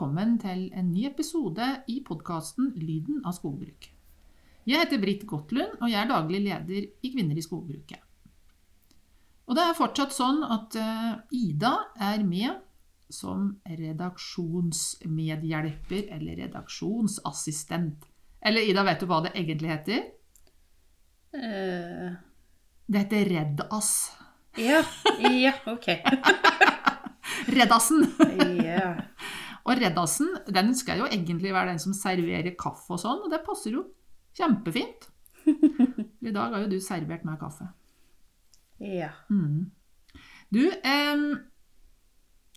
velkommen til en ny episode i podkasten Lyden av skogbruk. Jeg heter Britt Gottlund, og jeg er daglig leder i Kvinner i skogbruket. Og det er fortsatt sånn at eh, Ida er med som redaksjonsmedhjelper eller redaksjonsassistent. Eller Ida, vet du hva det egentlig heter? Uh... Det heter Reddas. ja, ja, ok. Reddassen! Ja. Og Reddasen den skal jo egentlig være den som serverer kaffe og sånn, og det passer jo kjempefint. I dag har jo du servert meg kaffe. ja. Mm. Du, eh,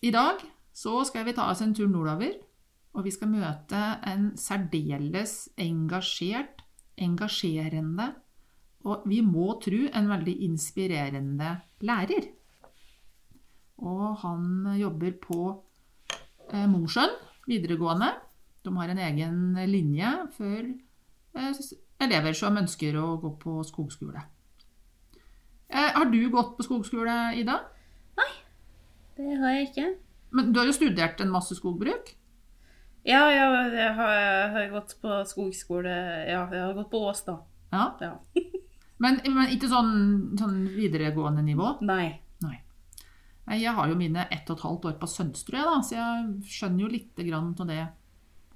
i dag så skal vi ta oss en tur nordover, og vi skal møte en særdeles engasjert, engasjerende, og vi må tro en veldig inspirerende lærer. Og han jobber på eh, Mosjøen videregående. De har en egen linje for eh, elever som ønsker å gå på skogskole. Eh, har du gått på skogskole, Ida? Nei, Det har jeg ikke. Men du har jo studert en masse skogbruk. Ja, jeg har, jeg har gått på skogskole Ja, jeg har gått på Ås, da. Ja. Ja. Men, men ikke sånn, sånn videregående nivå? Nei. Jeg har jo mine ett og et halvt år på Sønsterud, så jeg skjønner jo lite grann av det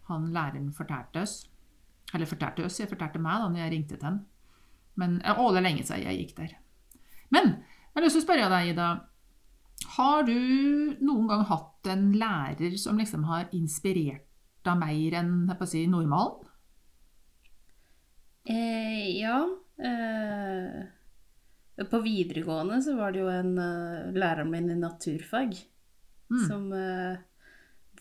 han læreren fortalte oss. Eller fortalte oss, jeg fortalte meg da når jeg ringte til han. Men, å, det er lenge siden jeg gikk der. Men jeg har lyst til å spørre deg, Ida. Har du noen gang hatt en lærer som liksom har inspirert deg mer enn jeg på å si, normalen? Eh, ja. Eh, på videregående så var det jo en uh, lærer min i naturfag Mm. som uh,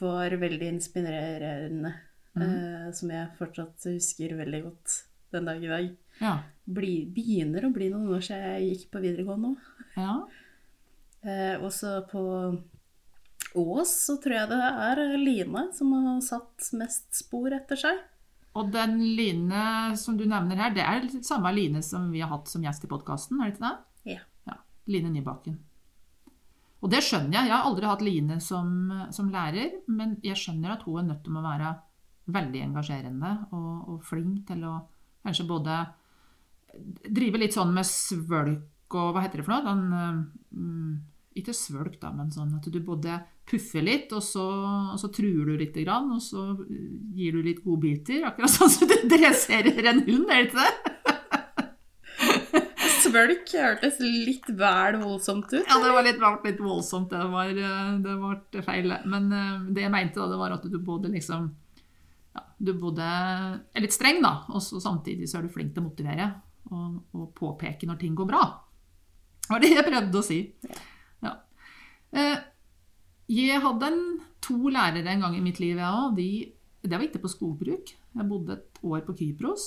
var veldig inspirerende. Mm. Uh, som jeg fortsatt husker veldig godt den dag i dag. Ja. Bli, begynner å bli noen år siden jeg gikk på videregående òg. ja. Også på Ås så tror jeg det er Line som har satt mest spor etter seg. Og den Line som du nevner her, det er samme Line som vi har hatt som gjest i podkasten, er det ikke det? Ja. ja. Line Nybakken. Og det skjønner jeg. Jeg har aldri hatt Line som, som lærer, men jeg skjønner at hun er nødt til å være veldig engasjerende og, og flink til å kanskje både drive litt sånn med svølk og hva heter det for noe? Den, mm, ikke svølk, da, men sånn at du både puffer litt, og så, og så truer du litt, grann, og så gir du litt godbiter. Akkurat sånn som du dresserer en hund, er det ikke det? Svølk hørtes litt vel voldsomt ut. Ja, det var litt, litt voldsomt. Det var, eh, det var feil. Men eh, det jeg mente, da, det var at du både liksom ja, Du både er litt streng, da, og så samtidig så er du flink til å motivere og, og påpeke når ting går bra. Det var det jeg prøvde å si. Ja. Eh, Jeg hadde to lærere en gang i mitt liv, òg. De, det var ikke på skogbruk. Jeg bodde et år på Kypros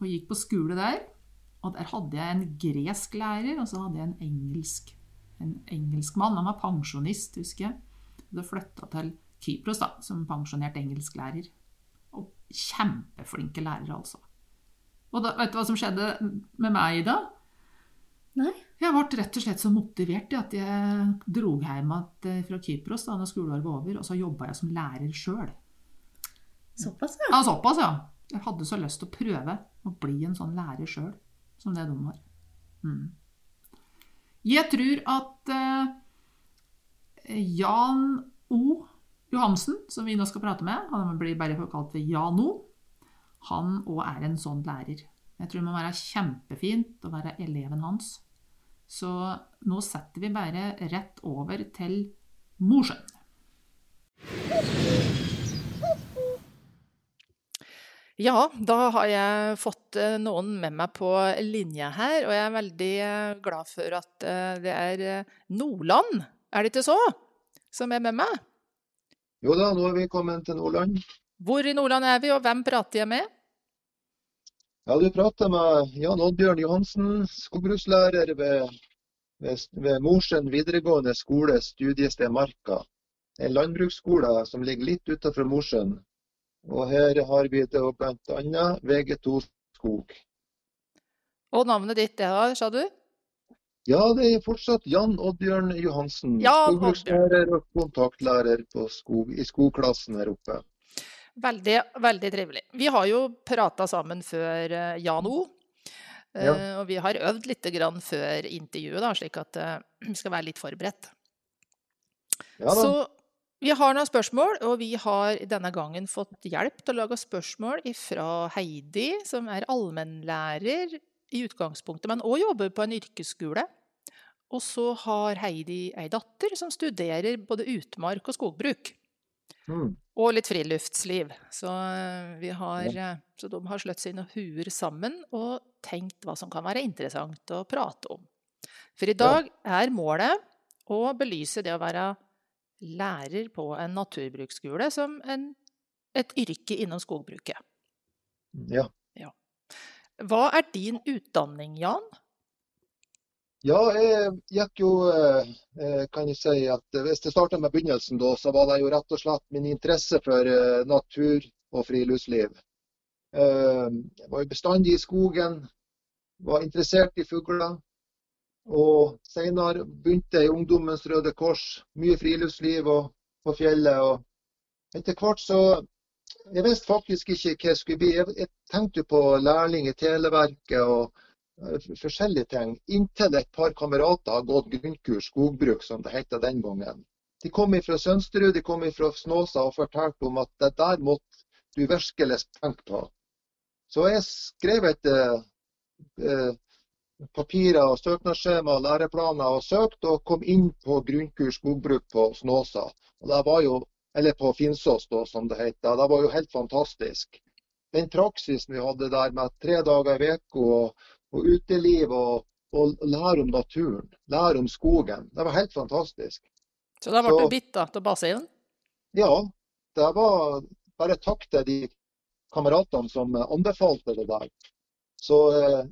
og gikk på skole der. Og der hadde jeg en gresk lærer, og så hadde jeg en engelsk en engelskmann. Han var pensjonist, husker jeg. Hadde flytta til Kypros da, som pensjonert engelsklærer. Og kjempeflinke lærere, altså. Og da, vet du hva som skjedde med meg da? Nei. Jeg ble rett og slett så motivert at jeg dro hjem fra Kypros da når skoleåret var over, og så jobba jeg som lærer sjøl. Såpass, ja. Ja, såpass, ja. Jeg hadde så lyst til å prøve å bli en sånn lærer sjøl som det de var. Mm. Jeg tror at eh, Jan O. Johansen, som vi nå skal prate med, han blir bare kalt Jan O, han òg er en sånn lærer. Jeg tror det må være kjempefint å være eleven hans. Så nå setter vi bare rett over til Mosjøen. Ja, da har jeg fått eh, noen med meg på linja her, og jeg er veldig eh, glad for at eh, det er Nordland, er det ikke så, som er med meg? Jo da, nå er vi kommet til Nordland. Hvor i Nordland er vi, og hvem prater jeg med? Ja, du prater med Jan Oddbjørn Johansen, skogbrukslærer ved, ved, ved Mosjøen videregående skole, studiested Marka. En landbruksskole som ligger litt utenfor Mosjøen. Og her har vi da bl.a. VG2 skog. Og navnet ditt, det har, sa du? Ja, det er fortsatt Jan Oddbjørn Johansen. Jan Skogbrukslærer og kontaktlærer på skog, i skogklassen her oppe. Veldig, veldig trivelig. Vi har jo prata sammen før, eh, Jan O. Eh, Ja. Og vi har øvd litt grann før intervjuet, da, slik at eh, vi skal være litt forberedt. Ja. Så vi har noen spørsmål, og vi har denne gangen fått hjelp til å lage spørsmål fra Heidi, som er allmennlærer i utgangspunktet, men òg jobber på en yrkesskole. Og så har Heidi ei datter som studerer både utmark og skogbruk. Mm. Og litt friluftsliv. Så, eh, vi har, eh, så de har slått sine huer sammen og tenkt hva som kan være interessant å prate om. For i dag er målet å belyse det å være lærer på en naturbruksskole som en, et yrke innom skogbruket. Ja. Hva er din utdanning, Jan? Ja, jeg gikk jo, eh, eh, kan jeg si at hvis jeg starter med begynnelsen da, så var det jo rett og slett min interesse for eh, natur og friluftsliv. Jeg var jo bestandig i skogen, var interessert i fugler. Og senere begynte jeg i Ungdommens Røde Kors, mye friluftsliv og på fjellet. Og etter hvert så Jeg visste faktisk ikke hva jeg skulle bli. Jeg, jeg tenkte på lærling i Televerket og forskjellige ting. Inntil et par kamerater har gått grunnkurs skogbruk, som det het den gangen. De kom fra Sønsterud, de kom fra Snåsa og fortalte om at det der måtte du virkelig tenke på. Så jeg skrev et eh, eh, papirer og søknadsskjema og læreplaner og søkte og kom inn på grunnkurs skogbruk på Snåsa. Og det var jo, eller på Finsås, da, som det heter. Det var jo helt fantastisk. Den praksisen vi hadde der med tre dager i uka og, og uteliv og, og lære om naturen, lære om skogen, det var helt fantastisk. Så da ble Så- du bitt da, til basen? Ja, det var bare takk til de kameratene som anbefalte det der. Så, eh,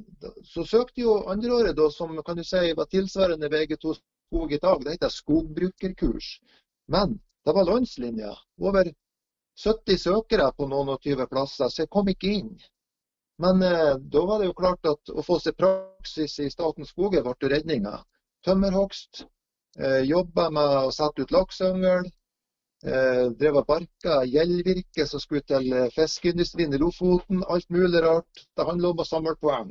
så søkte jo andreåret, da, som kan du si var tilsvarende VG2 skog i dag, det heter skogbrukerkurs. Men det var landslinja. Over 70 søkere på noen og 20 plasser, så jeg kom ikke inn. Men eh, da var det jo klart at å få seg praksis i Statens skoger ble redninga. Tømmerhogst, eh, jobba med å sette ut lakseyngel, eh, drev og barka gjeldvirke som skulle til eh, fiskeindustrien i Lofoten. Alt mulig rart. Det handler om å samle poeng.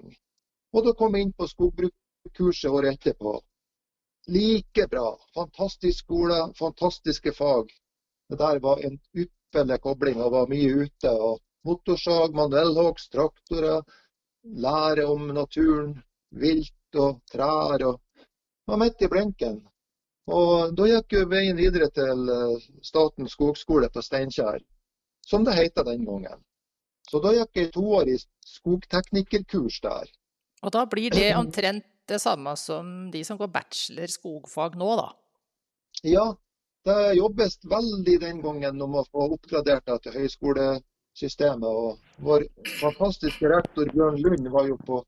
Og da kom jeg inn på skogbrukskurset året etterpå. Like bra. Fantastisk skole, fantastiske fag. Det der var en ypperlig kobling og var mye ute. og Motorsag, manuellhogst, traktorer. Lære om naturen, vilt og trær. og var midt i blinken. Og da gikk jo veien videre til eh, Statens skogskole på Steinkjer, som det het den gangen. Så da gikk jeg toårig skogteknikerkurs der. Og da blir det omtrent det samme som de som går bachelor skogfag nå, da. Ja, det jobbes veldig den gangen om å få oppgradert deg til høyskolesystemet. Og vår fantastiske rektor Bjørn Lund var jo på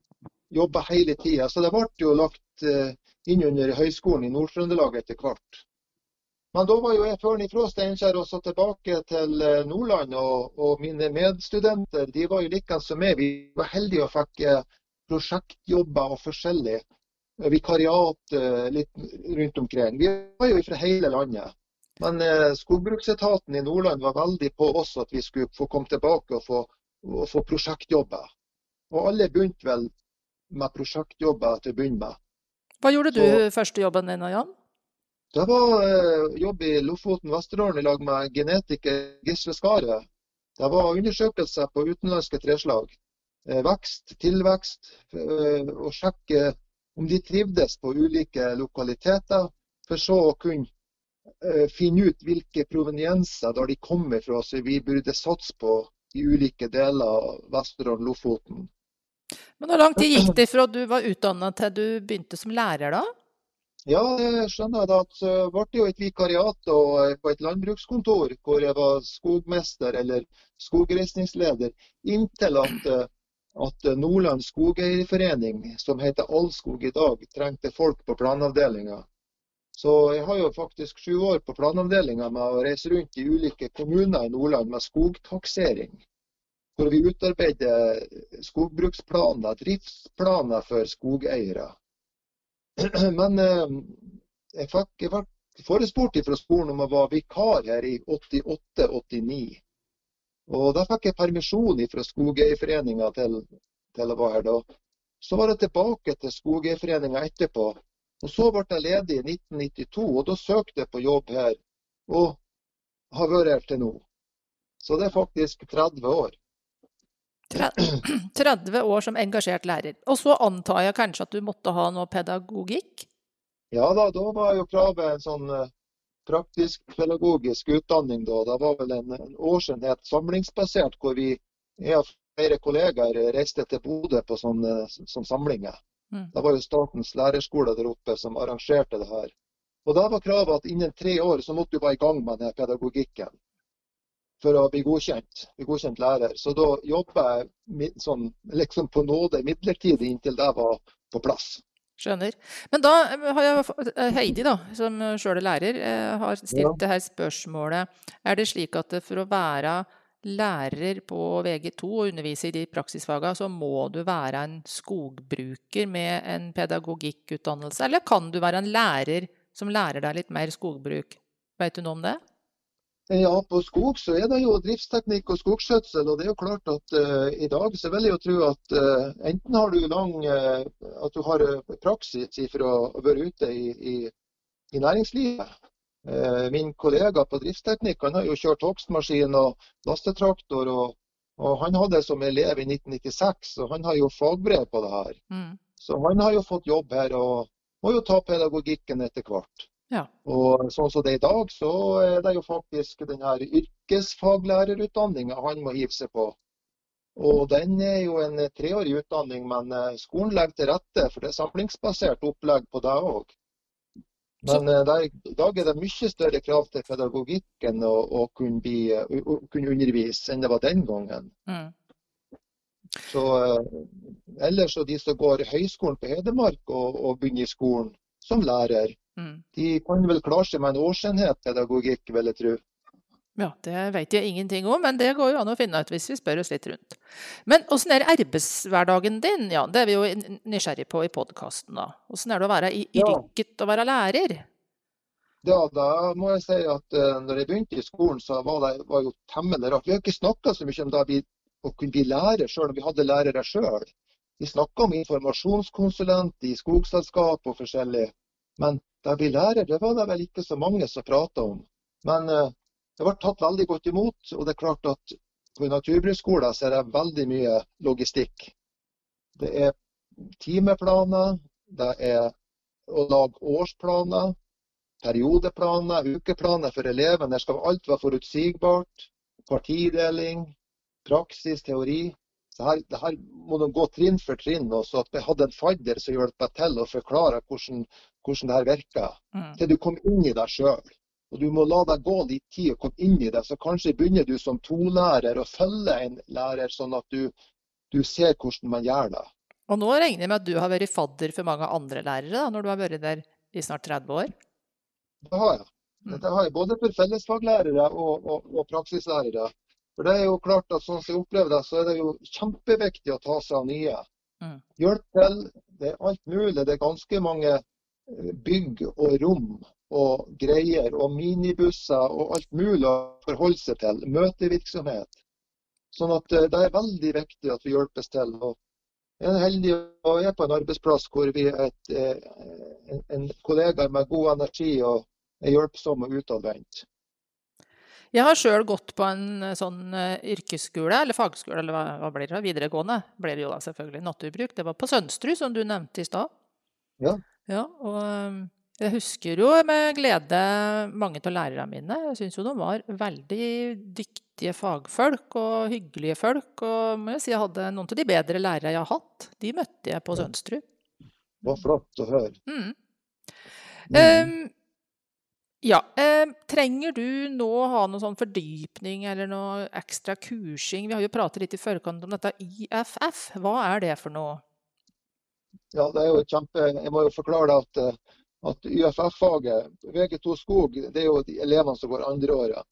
jobba hele tida. Så det ble jo lagt eh, inn under Høgskolen i Nord-Trøndelag etter hvert. Men da var jo jeg føren ifra Steinkjer og så tilbake til eh, Nordland. Og, og mine medstudenter de var jo like som meg. Vi var heldige og fikk eh, prosjektjobber og forskjellig. Vikariat litt rundt omkring. Vi var jo fra hele landet. Men eh, skogbruksetaten i Nordland var veldig på oss at vi skulle få komme tilbake og få, og få prosjektjobber. Og alle begynte vel med prosjektjobber til å begynne med. Hva gjorde du Så- første jobben din, Jan? Det var eh, jobb i Lofoten Vesterålen i lag med genetiker Gisle Skaret. Det var undersøkelser på utenlandske treslag. Eh, vekst, tilvekst, eh, og sjekke om de trivdes på ulike lokaliteter, for så å kunne finne ut hvilke provenienser der de kommer fra, som vi burde satse på i ulike deler av Vesterålen, Lofoten. Men hvor lang tid gikk det fra du var utdanna til du begynte som lærer, da? Ja, det skjønner jeg. at ble det jo et vikariat eh, på et landbrukskontor hvor jeg var skogmester eller skogreisningsleder, inntil at, eh, at Nordland Skogeierforening, som heter Allskog i dag, trengte folk på planavdelinga. Så jeg har jo faktisk sju år på planavdelinga med å reise rundt i ulike kommuner i Nordland med skogtaksering. Hvor vi utarbeider skogbruksplaner, driftsplaner for skogeiere. Men eh, jeg fikk, jeg ble forespurt fra skolen om å være vikar her i 88-89. Og da fikk jeg permisjon fra Skogeierforeninga til, til å være her da. Så var jeg tilbake til Skogeierforeninga etterpå. Og så ble jeg ledig i 1992, og da søkte jeg på jobb her. Og har vært her til nå. Så det er faktisk 30 år. 30 år som engasjert lærer. Og så antar jeg kanskje at du måtte ha noe pedagogikk? Ja da, da var jo kravet en sånn eh, praktisk pedagogisk utdanning da. Det var vel en, en årsenhet samlingsbasert, hvor vi, jeg og flere kollegaer reiste til Bodø på sånne, sånne samlinger. Mm. Det var jo Statens lærerskole der oppe som arrangerte det her. Og da var kravet at innen tre år så måtte du være i gang med denne pedagogikken for å bli godkjent, bli godkjent lærer. Så da jobba jeg sånn, liksom på nåde midlertidig inntil det var på plass. Skjønner. Men da har jeg eh, Heidi, da, som sjøl er lærer, eh, har stilt Ja. det her spørsmålet. Er det slik at for å være lærer på VG2 og underviser i de praksisfagene, så må du være en skogbruker med en pedagogikkutdannelse, eller kan du være en lærer som lærer deg litt mer skogbruk? Vet du noe om det? Ja, på skog så er det jo driftsteknikk og skogskjøtsel. Og det er jo klart at uh, i dag så vil jeg jo tro at uh, enten har du lang uh, at du har praksis fra å være ute i, i, i næringslivet. Eh, min kollega på driftsteknikk han har jo kjørt hogstmaskin og lastetraktor. Og, og han hadde som elev i 1996, og han har jo fagbrev på det her. Mm. Så han har jo fått jobb her og må jo ta pedagogikken etter hvert. Ja. Og sånn som det er i dag, så er det jo faktisk den her yrkesfaglærerutdanninga han må hive seg på. Og den er jo en treårig utdanning, men eh, skolen legger til rette for det er samlingsbasert opplegg på det òg. Men eh, der, i dag er det mye større krav til pedagogikken å, og kunne, bli, å, å kunne undervise enn det var den gangen. Mm. Så eh, ellers så de som går høyskolen på Hedmark og, og begynner i skolen som lærer, Mm. de kan vel klare seg med en årsenhet pedagogikk, vil jeg tro. Ja, det vet jeg ingenting om, men det går jo an å finne ut hvis vi spør oss litt rundt. Men åssen er arbeidshverdagen din, Jan? Det er vi jo nysgjerrig på i podkasten. Åssen er det å være i Ja. yrket og være lærer? Ja, da må jeg si at uh, når jeg begynte i skolen, så var det var jo temmelig rart. Vi har ikke snakka så mye om det vi, å kunne bli lærer sjøl, når vi hadde lærere sjøl. Vi snakka om informasjonskonsulent i skogselskap og forskjellig. Men da å bli lærer, det var det vel ikke så mange som prata om. Men uh, det ble tatt veldig godt imot. Og det er klart at på naturbruksskolen så er det veldig mye logistikk. Det er timeplaner, det er å lage årsplaner periodeplaner, ukeplaner for elevene. Der skal alt være forutsigbart. Partideling, praksis, teori. Så her, det her må de gå trinn for trinn. Og så at vi hadde en fadder som hjalp til å forklare hvordan, hvordan det her virker. Mm. Til du kom inn i deg sjøl. Og du må la deg gå litt tid og komme inn i det. Så kanskje begynner du som tolærer og følger en lærer, sånn at du, du ser hvordan man gjør det. Og nå regner jeg med at du har vært fadder for mange andre lærere, da, når du har vært der i snart 30 år? Det har jeg. Mm. Det har jeg både for fellesfaglærere og, og, og praksislærere. For det er jo klart at sånn som jeg opplever det, så er det jo kjempeviktig å ta seg av nye. Mm. Hjelp til. Det er alt mulig. Det er ganske mange eh, bygg og rom og greier og minibusser og alt mulig å forholde seg til. Møtevirksomhet. Sånn at eh, det er veldig viktig at vi hjelpes til. Og jeg er heldig og er på en arbeidsplass hvor vi er et, eh, en, en kollega med god energi og er hjelpsom og utadvendt. Jeg har sjøl gått på en eh, sånn yrkesskole, eller fagskole, eller hva, hva blir det? Videregående blir det jo da selvfølgelig. Naturbruk. Det var på Sønsterud, som du nevnte i stad. Ja. Ja, og jeg husker jo med glede mange av lærerne mine. Jeg syns jo de var veldig dyktige fagfolk og hyggelige folk. Og må jeg si jeg hadde noen av de bedre lærere jeg har hatt. De møtte jeg på Sønsterud. Det var flott å høre. Mm. Mm. Um, ja, um, trenger du nå ha noe sånn fordypning eller noe ekstra kursing? Vi har jo pratet litt i forkant om dette IFF. Hva er det for noe? Ja, det er jo kjempe... Jeg må jo forklare deg at, eh, at YFF-faget, VG2 skog, det er jo de elevene som går andreåret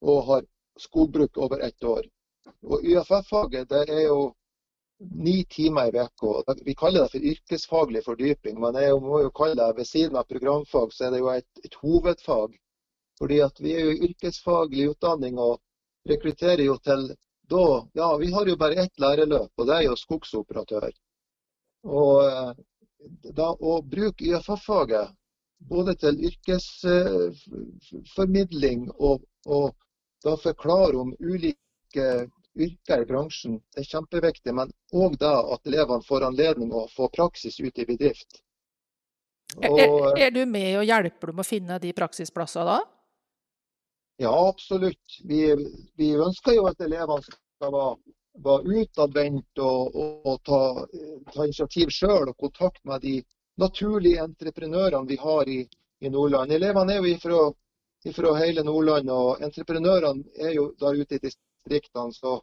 og har skogbruk over ett år. Og YFF-faget det er jo ni timer i uka. Vi kaller det for yrkesfaglig fordyping, men jeg må jo kalle det ved siden av programfag, så er det jo et, et hovedfag. Fordi at vi er jo i yrkesfaglig utdanning og rekrutterer jo til da Ja, vi har jo bare ett lærerløp, og det er jo skogsoperatør. Og eh, da å bruke YFF-faget både til yrkesformidling og, og da forklare om ulike yrker i bransjen, det er kjempeviktig. Men òg at elevene får anledning å få praksis ute i bedrift. Er, er du med og hjelper dem å finne de praksisplassene da? ja, absolutt. Vi, vi ønsker jo at elevene skal være, være utadvendt og, og, og ta, ta initiativ sjøl og kontakt med de naturlige entreprenørene vi har i, i Nordland. Elevene er jo ifra, ifra hele Nordland, og entreprenørene er jo der ute i distriktene. Så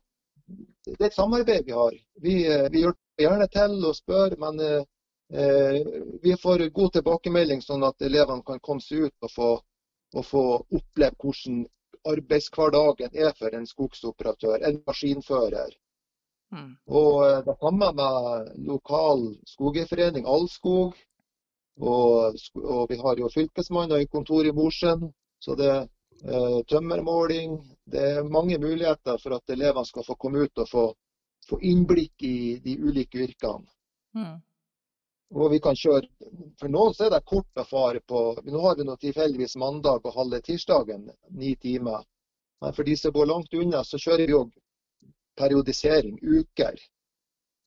det er et samarbeid vi har. Vi, vi hjelper gjerne til og spør, men eh, vi får god tilbakemelding, sånn at elevene kan komme seg ut og få, og få oppleve hvordan arbeidshverdagen er for en skogsoperatør, en maskinfører. Mm. Og eh, det samme med lokal skogeierforening, Allskog. Og, og vi har jo fylkesmannen i kontor i Mosjøen. Så det er eh, tømmermåling. Det er mange muligheter for at elevene skal få komme ut og få, få innblikk i de ulike yrkene. Mm. Og vi kan kjøre For noen så er det kort befare på Nå har vi nå tilfeldigvis mandag og halve tirsdagen, ni timer. Men for de som bor langt unna, så kjører vi òg periodisering, uker.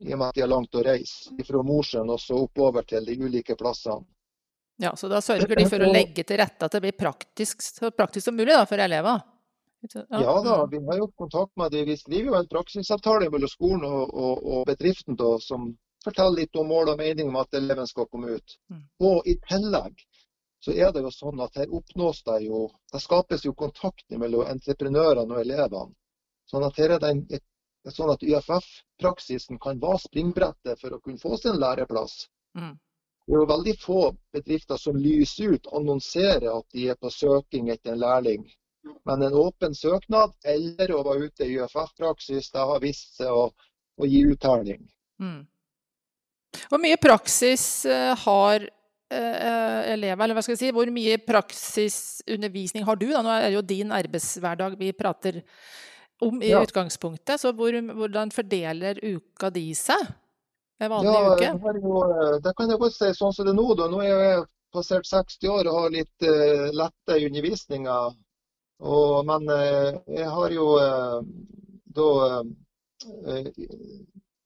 I og med at de har langt å reise. Fra Mosjøen og så oppover til de ulike plassene. Ja, så da sørger de for å legge til rette at det blir praktisk, så praktisk som mulig da, for elever. Ja da, mm. vi har jo kontakt med de. Vi skriver jo en praksisavtale mellom skolen og, og, og bedriften da, som forteller litt om mål og mening om at eleven skal komme ut. Mm. Og i tillegg så er det jo sånn at her oppnås det jo Det skapes jo kontakt mellom entreprenørene og elevene. Sånn at her er det en, et, sånn at YFF-praksisen kan være springbrettet for å kunne få sin læreplass. Mm. Det er jo veldig få bedrifter som lyser ut, annonserer at de er på søking etter en lærling. Men en åpen søknad eller å være ute i YFF-praksis, det har vist seg å, å gi uttelling. Mm. Hvor mye praksis eh, har eh, elever, eller hva skal jeg si, hvor mye praksisundervisning har du? Da? Nå er det jo din arbeidshverdag vi prater om i Ja. utgangspunktet, så hvor, hvordan fordeler uka di seg? En vanlig Ja, uke? jeg jo, det kan jeg godt si sånn som det er nå. Da. Nå er jeg passert 60 år og har litt uh, lette i undervisninga. Men uh, jeg har jo uh, da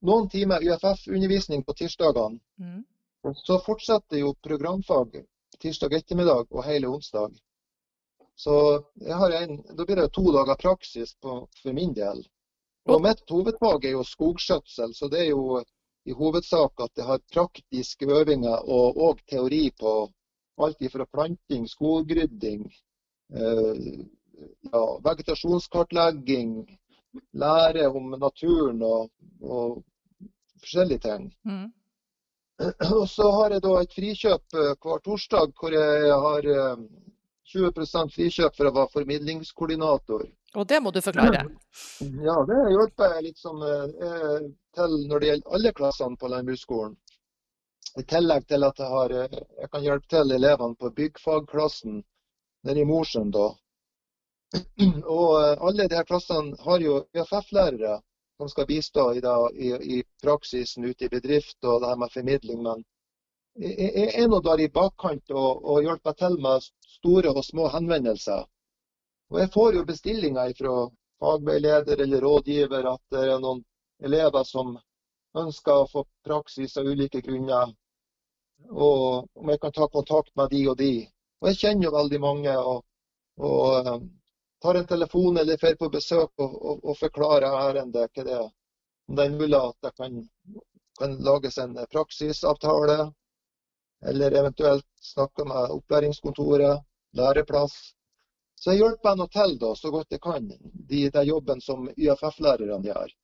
noen timer UFF-undervisning på tirsdagene. Mm. Så fortsetter jo programfag tirsdag ettermiddag og hele onsdag. Så en, da blir det to dager praksis på, for min del. Og mitt hovedfag er jo skogskjøtsel, så det er jo i hovedsak at jeg har praktiske øvinger og, og teori på alt fra planting, skogrydding, eh, ja, vegetasjonskartlegging, lære om naturen og, og forskjellige ting. Mm. Og så har jeg da et frikjøp eh, hver torsdag hvor jeg har eh, 20% frikjøp for å være formidlingskoordinator. Og det må du forklare. Ja, det hjelper jeg litt som, eh, til når det gjelder alle klassene på landbruksskolen. I tillegg til at jeg, har, eh, jeg kan hjelpe til elevene på byggfagklassen nede i Mosjøen. da. Og eh, alle de her klassene har jo UFF-lærere som skal bistå i, da, i, i praksisen ute i bedrift og det her med formidling. Men jeg, er nå der i bakkant og, og hjelper til med store og små henvendelser. Og jeg får jo bestillinger fra fagveileder eller rådgiver at det er noen elever som ønsker å få praksis av ulike grunner. Og om jeg kan ta kontakt med de og de. Og jeg kjenner jo veldig mange. og, og eh, tar en telefon eller drar på besøk og, og, og forklarer ærendet. Hva det er. Om det er mulig at det kan, kan lages en praksisavtale, eller eventuelt snakke med opplæringskontoret, læreplass. Så jeg hjelper henne til da, så godt jeg kan, de, den jobben som YFF-lærerne gjør.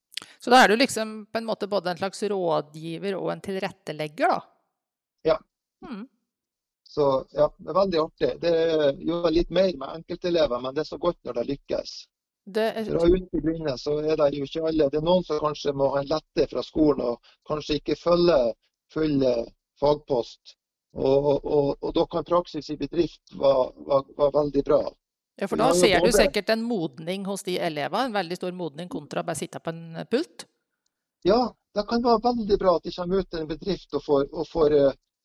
Så da er du liksom på en måte både en slags rådgiver og en tilrettelegger, da? Ja. Mm. Så ja, det er veldig artig. Det gjør litt mer med enkeltelever, men det er så godt når det lykkes. Det er, Fra ute begynnelsen så er det jo ikke alle. Det er noen som kanskje må ha en lette fra skolen og kanskje ikke følge full eh, fagpost. Og, og, og, da kan praksis i bedrift være, veldig bra. ja, for da ser du sikkert en modning hos de elevene, en veldig stor modning kontra bare sitte på en pult. Ja, det kan være veldig bra at de kommer ut til en bedrift og får, og får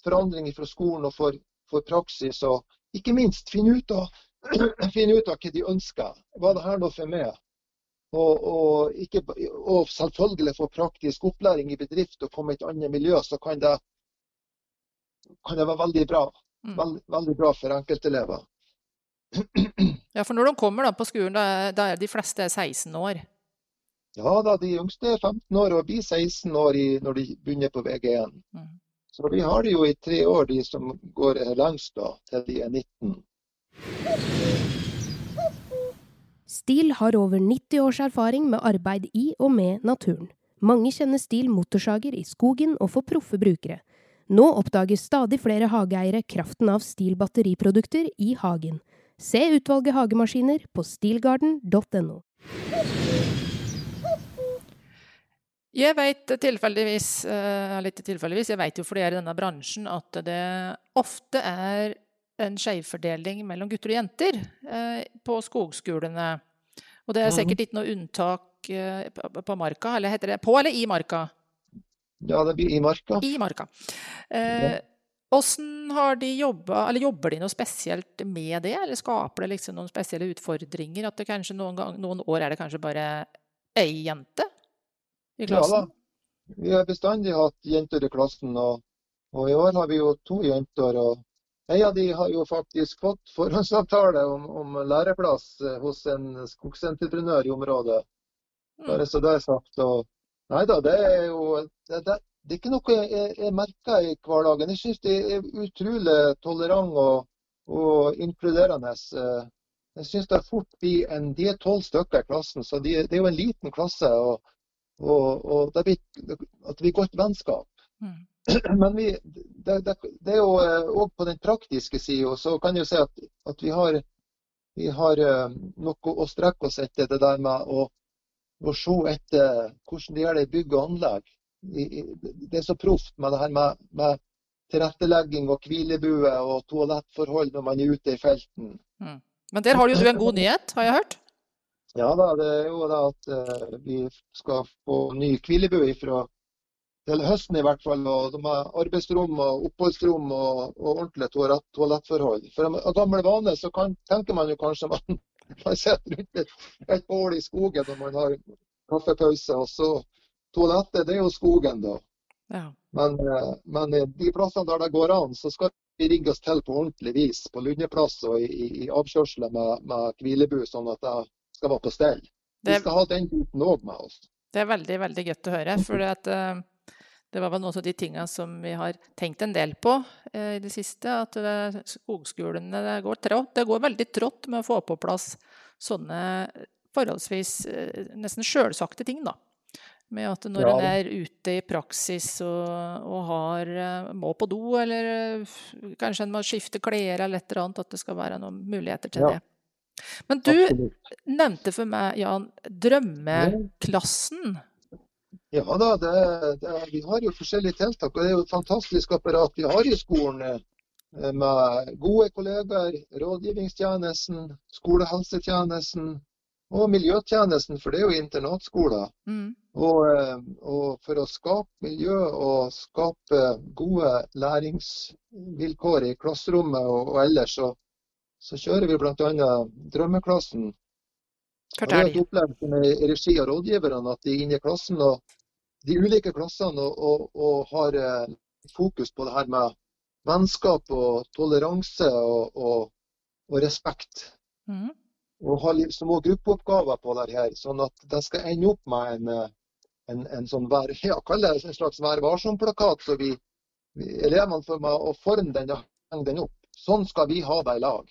forandringer fra skolen og får, får praksis. Og ikke minst finne ut, av, finne ut av hva de ønsker. Var det her noe for meg? Og, og, ikke, og selvfølgelig få praktisk opplæring i bedrift og komme i et annet miljø, så kan det, kan det være veldig bra. Mm. Veld, veldig bra for enkeltelever. Ja, for når de kommer da på skolen, da er, da er de fleste 16 år. Ja da, de yngste er 15 år og blir 16 år i, når de begynner på VG1. Mm. Så vi har det jo i tre år, de som går lengst da, til de er 19. Stil har over 90 års erfaring med arbeid i og med naturen. Mange kjenner Stil motorsager i skogen og for proffe brukere. Nå oppdager stadig flere hageeiere kraften av Stil batteriprodukter i hagen. Se utvalget hagemaskiner på stilgarden.no. Jeg vet tilfeldigvis, eh, litt tilfeldigvis, jeg vet jo fordi jeg er i denne bransjen, at det ofte er en skjevfordeling mellom gutter og jenter eh, på skogskolene. Og det er sikkert ikke noe unntak eh, på- på marka, eller heter det på eller i marka? Ja, det blir i marka. I marka. Eh, Åssen har de jobba, eller jobber de noe spesielt med det, eller skaper det liksom noen spesielle utfordringer? At det kanskje noen, gang, noen år er det kanskje bare ei jente i klassen? Ja da. Vi har bestandig hatt jenter i klassen, og, og i år har vi jo to jenter. og En av de har jo faktisk fått forhåndsavtale om, om læreplass eh, hos en skogsentreprenør i området. Mm. Bare så det er sagt. Og, nei da, det er jo det, det, det er ikke noe jeg, jeg, merker i hverdagen. Jeg syns det er utrolig tolerant og, og inkluderende. Eh, Jeg syns det fort blir en De er tolv stykker i klassen, så de, det er jo en liten klasse. og, og, og det blir, at blir godt vennskap. Mm. Men vi, det, det, er jo òg på den praktiske sida, så kan jeg jo si at, at vi har, vi har eh, noe å strekke oss etter. Det der med å, å se etter hvordan de gjør det i bygg og anlegg. Det er så proft med det her med, med tilrettelegging og hvilebue og toalettforhold når man er ute i felten. Men der har jo du en god nyhet, har jeg hørt? Ja da, det er jo da at eh, vi skal få ny hvilebue fra til høsten i hvert fall. Og de har arbeidsrom og oppholdsrom og, og ordentlige toalettforhold. For av gammel vane så kan, tenker man jo kanskje man, man sitter rundt et, et bål i skogen når man har kaffepause. Og så toalettet, det er jo skogen, da. Ja. Men, eh, men de plassene der det går an, så skal vi rigge oss til på ordentlig vis. På lundeplass og i, i, avkjørsler med, med hvilebu, sånn at det skal være på stell. Vi skal ha den biten òg med oss. det er veldig, veldig godt å høre. For at, eh, det var vel av de tingene som vi har tenkt en del på eh, i det siste. At det, skogskolene det går, trått, det går veldig trått med å få på plass sånne forholdsvis eh, nesten sjølsagte ting, da. Med at når Ja. en er ute i praksis og, og har, eh, må på do, eller eh, kanskje en må skifte klær eller et eller annet, at det skal være noen muligheter til Ja. det. Men du Absolutt. nevnte for meg, Jan, drømmeklassen. Ja da, det, det, vi har jo forskjellige tiltak. og Det er jo et fantastisk apparat vi har i skolen. eh, Med gode kollegaer, rådgivningstjenesten, skolehelsetjenesten og miljøtjenesten, for det er jo internatskoler. Mm. Og, eh, og for å skape miljø og skape gode læringsvilkår i klasserommet og, og ellers, så, så kjører vi bl.a. Drømmeklassen. Og det er et Fortell. Jeg har opplevd i regi av rådgiverne, at de er inne i klassen og de ulike klassene og, og, og har eh, fokus på det her med vennskap og toleranse og, og, og respekt. Mm. og har små gruppeoppgaver på det her, sånn at det skal ende opp med en, eh, en, en sånn vær, ja, en slags Vær varsom-plakat. Så vi, vi, elevene får med å forme den og henge den opp. Sånn skal vi ha det i lag.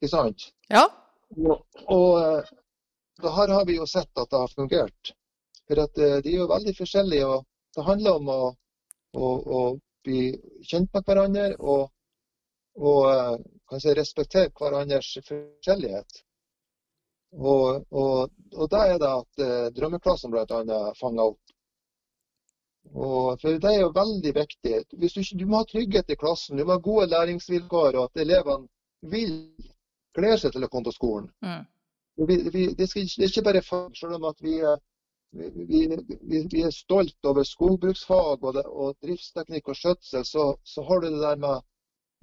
Ikke sant? Ja. Og, og eh, da her har vi jo sett at det har fungert. For at eh, de er jo veldig forskjellige. og Det handler om å, å, å bli kjent med hverandre og, og eh, si, respektere hverandres forskjellighet. Og, og, og da er det at drømmeklassen bl.a. fanger opp. Og for Det er jo veldig viktig. Du, du må ha trygghet i klassen, du må ha gode læringsvilkår, og at elevene vil glede seg til å komme på skolen. Mm. Vi, vi, det, skal, det, er ikke bare fag, selv om at vi, vi, vi er stolt over skogbruksfag og, det, og, driftsteknikk og skjøtsel, så, så, har du det der med,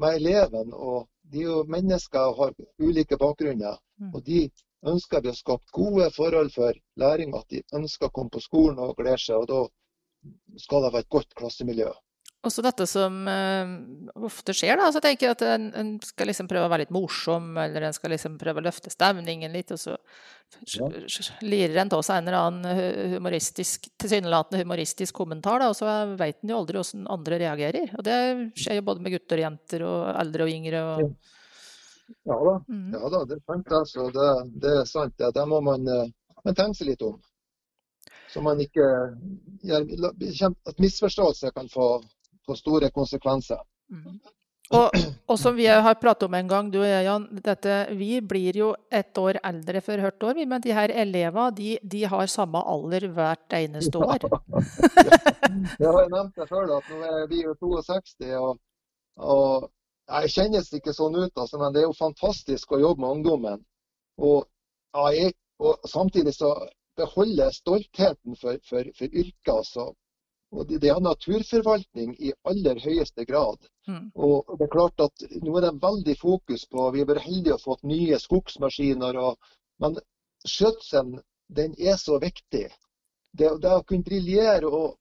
med eleven. og De er jo mennesker og har ulike bakgrunner. Mm. og De ønsker vi å skape gode forhold for læring, at de ønsker å komme på skolen og glede seg. og Da skal det være et godt klassemiljø. Også dette som uh, ofte skjer, da. Så jeg tenker at en, en, skal liksom prøve å være litt morsom, eller en skal liksom prøve å løfte stemningen litt, og så ja. lirer en av seg en eller annen humoristisk, tilsynelatende humoristisk kommentar, da, og så veit en jo aldri hvordan andre reagerer. Og det skjer jo både med gutter og jenter, og eldre og yngre. og ja da, mm. ja da det er sant. Altså. Det, det er sant. Det. Der må man, man tenke seg litt om. Så man ikke At misforståelser kan få, få store konsekvenser. Mm. Og, og, som vi har pratet om en gang, du og jeg, Jan, dette, vi blir jo et år eldre for hvert år. Men de her elevene de, de har samme alder hvert eneste år. ja, jeg har nevnt det før, at nå er vi jo 62. og, og jeg kjennes ikke sånn ut, altså, men det er jo fantastisk å jobbe med ungdommen. Og, jeg, og samtidig så beholder jeg stoltheten for, for, for yrket. Altså. Og det, det, er naturforvaltning i aller høyeste grad. Mm. Og det er klart at Nå er det veldig fokus på Vi har vært heldige og fått nye skogsmaskiner. Og, men skjøtselen den er så viktig. Det, det å kunne briljere og,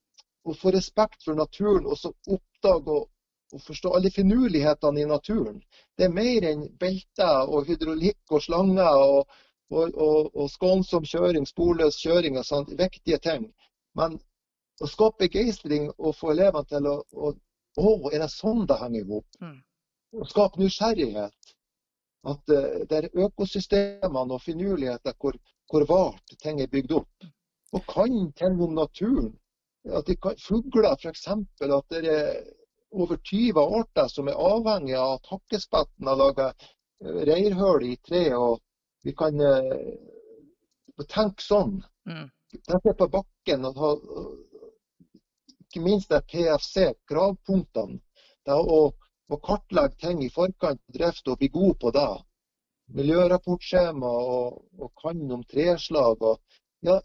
og, få respekt for naturen og så oppdage og, og forstå alle finurlighetene i naturen. Det er mer enn belter og hydraulikk og slanger og, og, og, og skånsom kjøring, sporløs kjøring og sånt. Viktige ting. Men å skape begeistring og få elevene til å, å Å, er det sånn det henger ihop? Mm. Å skape nysgjerrighet. At uh, det er økosystemene og finurligheter hvor, hvor vart ting er bygd opp. Og kan ting om naturen. At de kan, Fugler f.eks. At det er over 20 arter som er avhengig av at hakkespetten har laga eh, reirhull i tre. og Vi kan uh, tenke sånn. Mm. Tenke på bakken og ha ikke minst er PFC, gravpunktene. Det å, å kartlegge ting i forkant av drift og bli god på det. Miljørapportskjema og, og kan om treslag. Og, ja,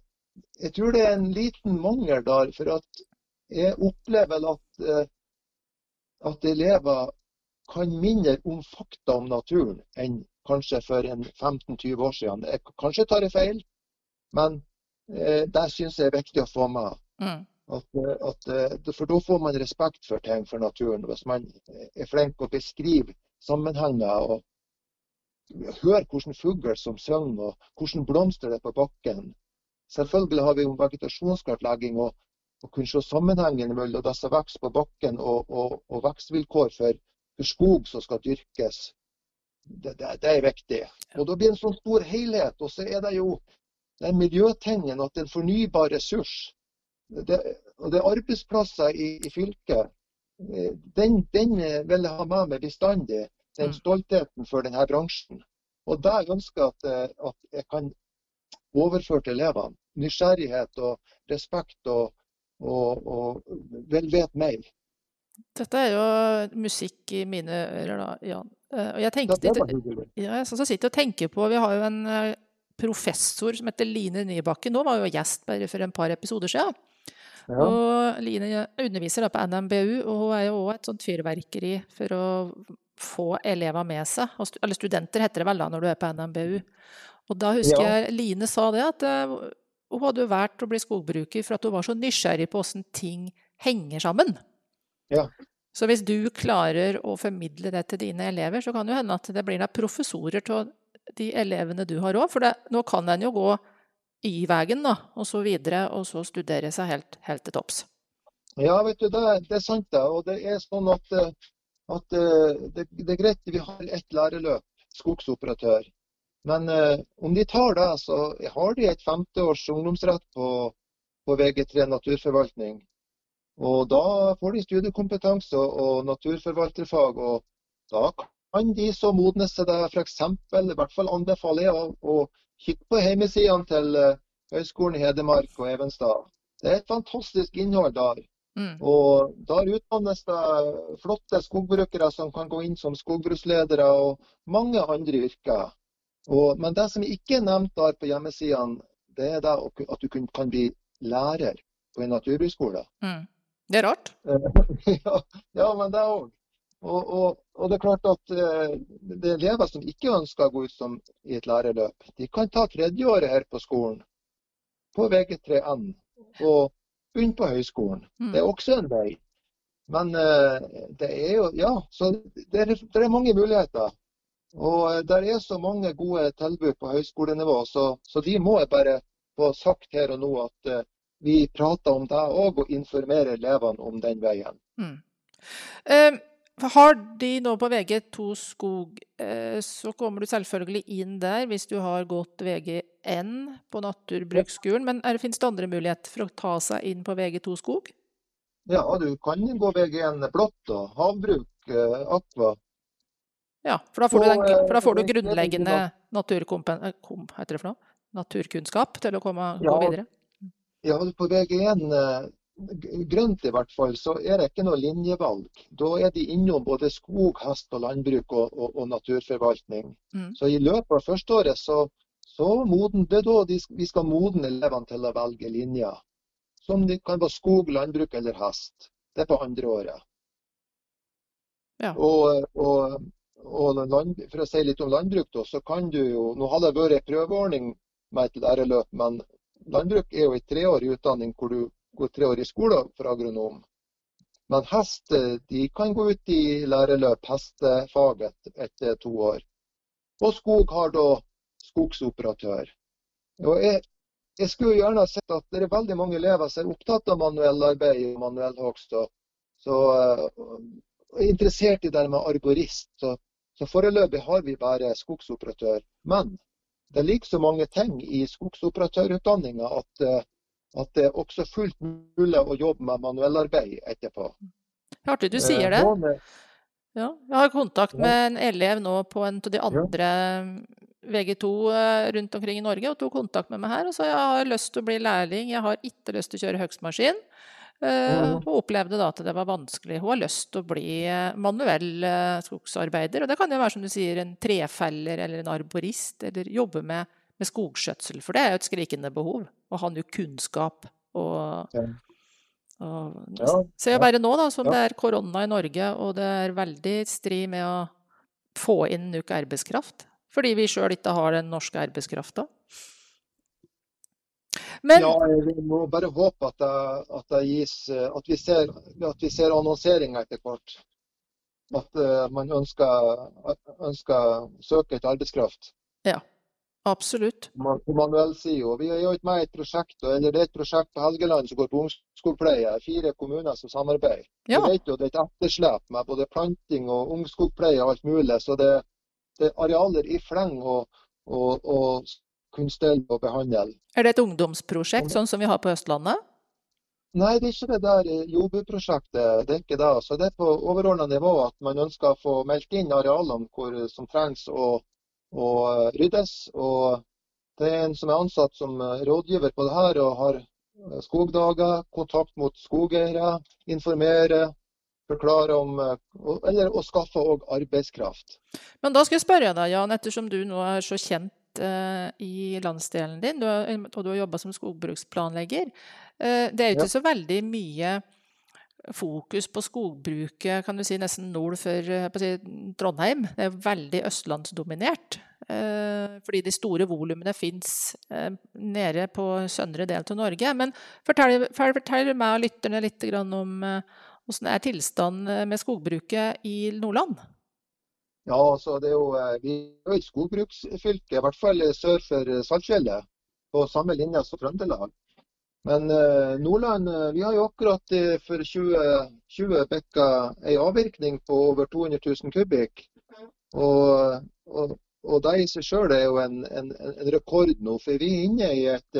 jeg tror det er en liten mangel der. For at jeg opplever at eh, at elever kan mindre om fakta om naturen enn kanskje for 15-20 år siden. Jeg, kanskje tar jeg feil, men eh, det syns jeg er viktig å få med. Mm. At, at, eh, for da får man respekt for ting, for naturen. Hvis man er flink å beskrive sammenhenger og høre hvilken fugler som synger, og hvordan blomster det er på bakken. Selvfølgelig har vi jo vegetasjonskartlegging og å kunne se sammenhengen mellom det som vokser på bakken og, og, og vekstvilkår for, for, skog som skal dyrkes. Det, det, det, er viktig. Og Da blir det en sånn stor helhet. Og så er det jo den miljøtingen at en fornybar ressurs. Det, det er arbeidsplasser i, i fylket. Den, den, vil jeg ha med meg bestandig. Den mm. stoltheten for denne bransjen. Og det jeg ønsker at, at jeg kan overføre til elevene. Nysgjerrighet og respekt og, og, og vel vet meg. Dette er jo musikk i mine ører, da, Jan. Eh, og jeg tenkte, ja, jeg sitter og tenker på Vi har jo en eh, professor som heter Line Nybakken. Nå var jo gjest bare for en par episoder siden. Ja. Og Line underviser på NMBU, og hun er jo òg et sånt fyrverkeri for å få elever med seg. Eller studenter heter det vel da når du er på NMBU. Og da husker ja. jeg Line sa det, at eh, hun hadde valgt å bli skogbruker for at hun var så nysgjerrig på hvordan ting henger sammen. Ja. Så hvis du klarer å formidle det til dine elever, så kan det hende at det blir da professorer til de elevene du har òg. For det, nå kan en jo gå Y-veien og så videre, og så studere seg helt, helt til topps. Ja, vet du, det, det, er sant det. Og det er sånn at, at det, det, er greit vi har ett lærerløp, skogsoperatør. Men eh, om de tar det, så har de et femteårs ungdomsrett på, på VG3 naturforvaltning. Og da får de studiekompetanse og naturforvalterfag. Og da kan de så modnes til det f.eks. i hvert fall anbefaler jeg å kikke på hjemmesidene til eh, Høgskolen i Hedmark og Evenstad. Det er et fantastisk innhold der. Mm. Og Der utdannes det flotte skogbrukere som kan gå inn som skogbruksledere og mange andre yrker. Og, men det som ikke er nevnt der på hjemmesidene, det er det at du kan bli lærer på en naturbruksskole. Mm. Det er rart. ja, ja, men det òg. Og, og, og, det er klart at eh, det er elever som ikke ønsker å gå ut som i et lærerløp. De kan ta tredjeåret her på skolen, på VG3N, og begynne på høyskolen. Mm. Det er også en vei. Men uh, det er jo Ja, så det er, det er mange muligheter. Og uh, det er så mange gode tilbud på høyskolenivå, så, så de må jeg bare få sagt her og nå at vi prater om det òg, og informerer elevene om den veien. Mm. Uh, har de nå på VG2 skog, uh, så kommer du selvfølgelig inn der hvis du har gått VG1 på naturbruksskolen. Men er, finnes det andre muligheter for å ta seg inn på VG2 skog? Ja, du kan gå VG1 blått og havbruk, uh, akva. Ja, for da får, du, den, for da får du grunnleggende naturkunnskap til å komme, ja, gå videre? Ja, på VG1 eh, grønt i hvert fall, så er det ikke noe linjevalg. Da er de innom både skog, hest og landbruk og, og, og naturforvaltning. Mm. Så i løpet av førsteåret så, så moden, det er da de, vi skal modne elevene til å velge linjer. Som de kan være skog, landbruk eller hest. Det er på andre året. Ja. Og, og, og land, for å si litt om landbruk, da, så kan du jo Nå har det vært en prøveordning med et lærerløp, men landbruk er jo en treårig utdanning hvor du går tre år i skole for agronom. Men hest de kan gå ut i lærerløp, hestefaget, etter to år. Og skog har da skogsoperatør. Og jeg, jeg skulle gjerne sett at det er veldig mange elever som er opptatt av manuellarbeid og manuellhogst. Og, så uh, interessert i det med arborist. Så, så foreløpig har vi bare skogsoperatør. Men det ligger så mange ting i skogsoperatørutdanninga at, eh, at, det er også fullt mulig å jobbe med manuellarbeid etterpå. Artig du sier det. Eh, ja, jeg har kontakt med en elev nå på en av de andre VG2 eh, rundt omkring i Norge, og tok kontakt med meg her og sa jeg har lyst til å bli lærling, jeg har ikke lyst til å kjøre høgstmaskin. Hun og opplevde da at det var vanskelig. Hun har lyst til å bli eh, manuell skogsarbeider. Og det kan jo være som du sier, en trefeller eller en arborist, eller jobbe med, med skogskjøtsel. For det er jo et skrikende behov. Og ha jo kunnskap og, og ja, Se jo bare nå da, som ja. det er korona i Norge, og det er veldig stri med å få inn nok arbeidskraft. Fordi vi sjøl ikke har den norske arbeidskrafta. Men... Ja, vi må bare håpe at det, at det gis at vi, ser, at vi ser annonseringer etter hvert. At uh, man ønsker, ønsker søke etter arbeidskraft. Ja, absolutt. På sier jo, Vi er jo med i et prosjekt, eller det er et prosjekt på Helgeland som går på ungskogpleie. Fire kommuner som samarbeider. Ja. Vi vet jo det er et etterslep med både planting og ungskogpleie og alt mulig. Så det, det er arealer i fleng og, og, og kunstelv og behandle. Er det et ungdomsprosjekt, sånn som vi har på Østlandet? Nei, det er ikke det der Jobu-prosjektet. Det er ikke det. Så det er på overordna nivå at man ønsker å få meldt inn arealene hvor, som trengs å, å, ryddes. Og det er en som er ansatt som rådgiver på det her og har skogdager, kontakt mot skogeiere, informere, forklare om Eller å skaffe òg arbeidskraft. Men da skal jeg spørre deg, Jan, ettersom du nå er så kjent i landsdelen din, og du har jobba som skogbruksplanlegger. Det er jo ikke ja. så veldig mye fokus på skogbruket kan du si, nesten nord for eh, si, Trondheim. Det er veldig østlandsdominert. Uh, fordi de store volumene fins nede på søndre del av Norge. Men fortell, fortell meg og lytterne litt om, Hvordan er tilstanden med skogbruket i Nordland? Ja, altså det er jo, Vi er et skogbruksfylke, i hvert fall sør for Saltfjellet. På samme linje som Trøndelag. Men eh, Nordland vi har jo akkurat for 2020 bikka en avvirkning på over 200 000 kubikk. Og, og, og det i seg sjøl er jo en, en, en, rekord nå. For vi er inne i, et,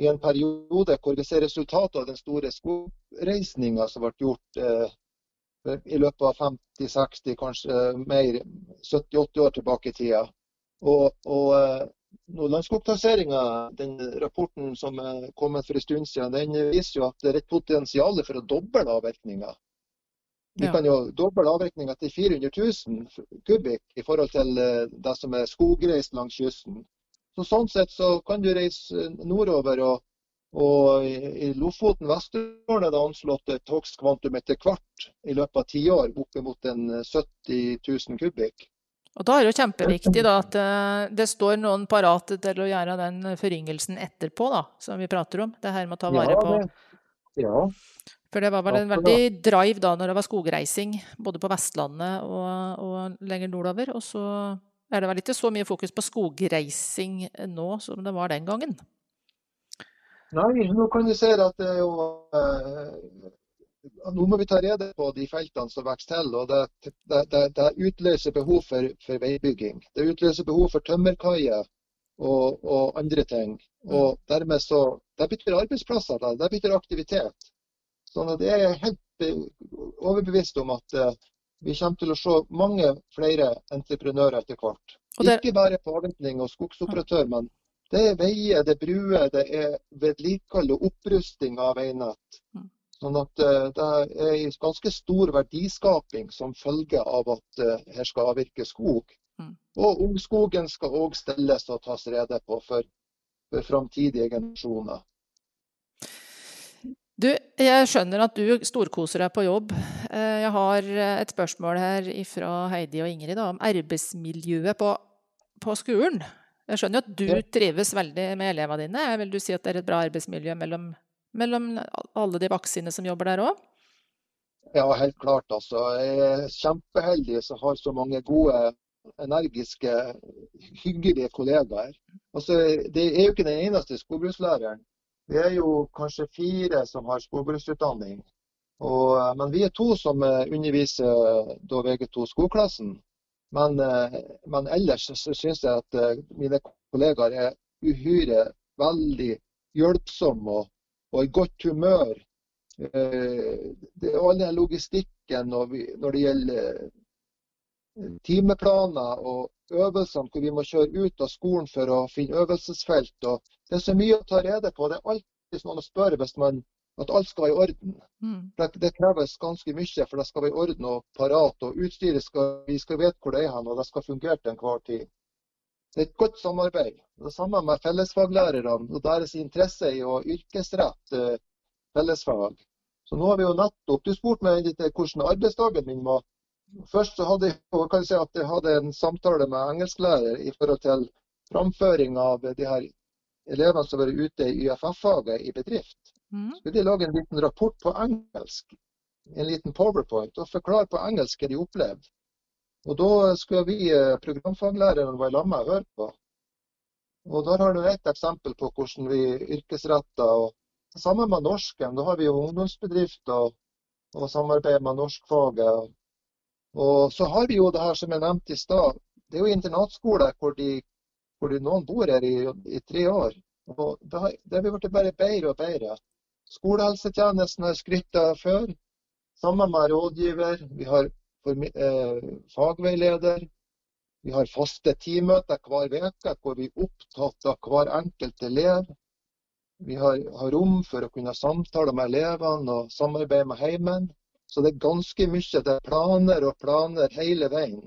i en periode hvor vi ser resultatet av den store skogreisninga som ble gjort eh, i løpet av 50-60, kanskje mer 70-80 år tilbake i tida. Og, og eh, den rapporten som er kommet for en stund siden, den viser jo at det er et potensial for å doble avvirkninga. Vi ja. kan jo doble avvirkninga til 400 000 kubikk i forhold til eh, det som er skogreist langs kysten. Så Sånn sett så kan du reise nordover og og i Lofoten Vesterålen er det anslått et hogstkvantum etter hvert i løpet av tiår oppimot 70 000 kubikk. Og Da er det jo kjempeviktig da, at eh, det står noen parate til å gjøre den foryngelsen etterpå, da, som vi prater om. Det her med å ta vare på. Ja, For det var vel en veldig drive da når det var skogreising, både på Vestlandet og, og lenger nordover. Og så er det vel ikke så mye fokus på skogreising nå som det var den gangen. Nei, nå kan du se at det er jo eh, Nå må vi ta rede på de feltene som vokser til. og Det, det, det utløser behov for, for, veibygging. Det utløser behov for tømmerkaier og, og, andre ting. Og dermed så, Det betyr arbeidsplasser, det, det betyr aktivitet. Sånn at Jeg er helt overbevist om at uh, vi kommer til å se mange flere entreprenører etter hvert. Ikke bare på avventning og skogsoperatør, men det er veier, det er bruer, det er vedlikehold og opprusting av veinett. Sånn at uh, Det er en ganske stor verdiskaping som følge av at uh, her skal avvirkes skog. Mm. Og ungskogen skal òg stelles og tas rede på for, for framtidige generasjoner. Du, jeg skjønner at du storkoser deg på jobb. Eh, jeg har et spørsmål her fra Heidi og Ingrid da, om arbeidsmiljøet på, på skolen. Jeg skjønner at du trives veldig med elevene dine. Vil du si at det er et bra arbeidsmiljø mellom, mellom alle de vaksinene som jobber der òg? Ja, helt klart. Altså. Jeg er kjempeheldig som har så mange gode, energiske, hyggelige kollegaer. Altså, det er jo ikke den eneste skogbrukslæreren. Vi er jo kanskje fire som har skogbruksutdanning. Og, men vi er to som underviser VG2 skogklassen. Men, eh, men ellers så syns jeg at eh, mine kollegaer er uhyre veldig hjelpsomme og, og i godt humør. Eh, det er all den logistikken når, det gjelder timeplaner og øvelsene hvor vi må kjøre ut av skolen for å finne øvelsesfelt. Og det er så mye å ta rede på. Det er alltid noen å spørre hvis man at alt skal være i orden. Mm. Det, det, kreves ganske mye, for det skal være i orden og parat. Og utstyret skal vi skal vite hvor det er hen, og det skal fungere til enhver tid. Det er et godt samarbeid. Det samme med fellesfaglærerne og deres interesse i å yrkesrette eh, fellesfag. Så nå har vi jo nettopp Du spurte meg hvordan arbeidsdagen min var. Først så hadde jeg, si at jeg hadde en samtale med engelsklærer i forhold til framføring av de her elevene som har vært ute i YFF-faget i bedrift. Mm. skulle de lage en liten rapport på engelsk, en liten powerpoint, og forklare på engelsk hva de opplevde. Og Da skulle vi programfaglærere programfaglæreren være sammen med høre på. Og Der har du ett eksempel på hvordan vi yrkesretter. Sammen med norsken. Da har vi jo ungdomsbedrifter og, og samarbeider med norskfaget. Og så har vi jo det her som jeg nevnte i stad. Det er jo internatskole hvor, de, hvor de, noen bor her i, i tre år. Og det har, det har blitt bare bedre og bedre. Skolehelsetjenesten har skrytt før. Sammen med rådgiver. Vi har eh, fagveileder. Vi har faste teammøter hver uke hvor vi er opptatt av hver enkelt elev. Vi har, har, rom for å kunne samtale med elevene og samarbeide med heimen. Så det er ganske mye. Det er planer og planer hele veien.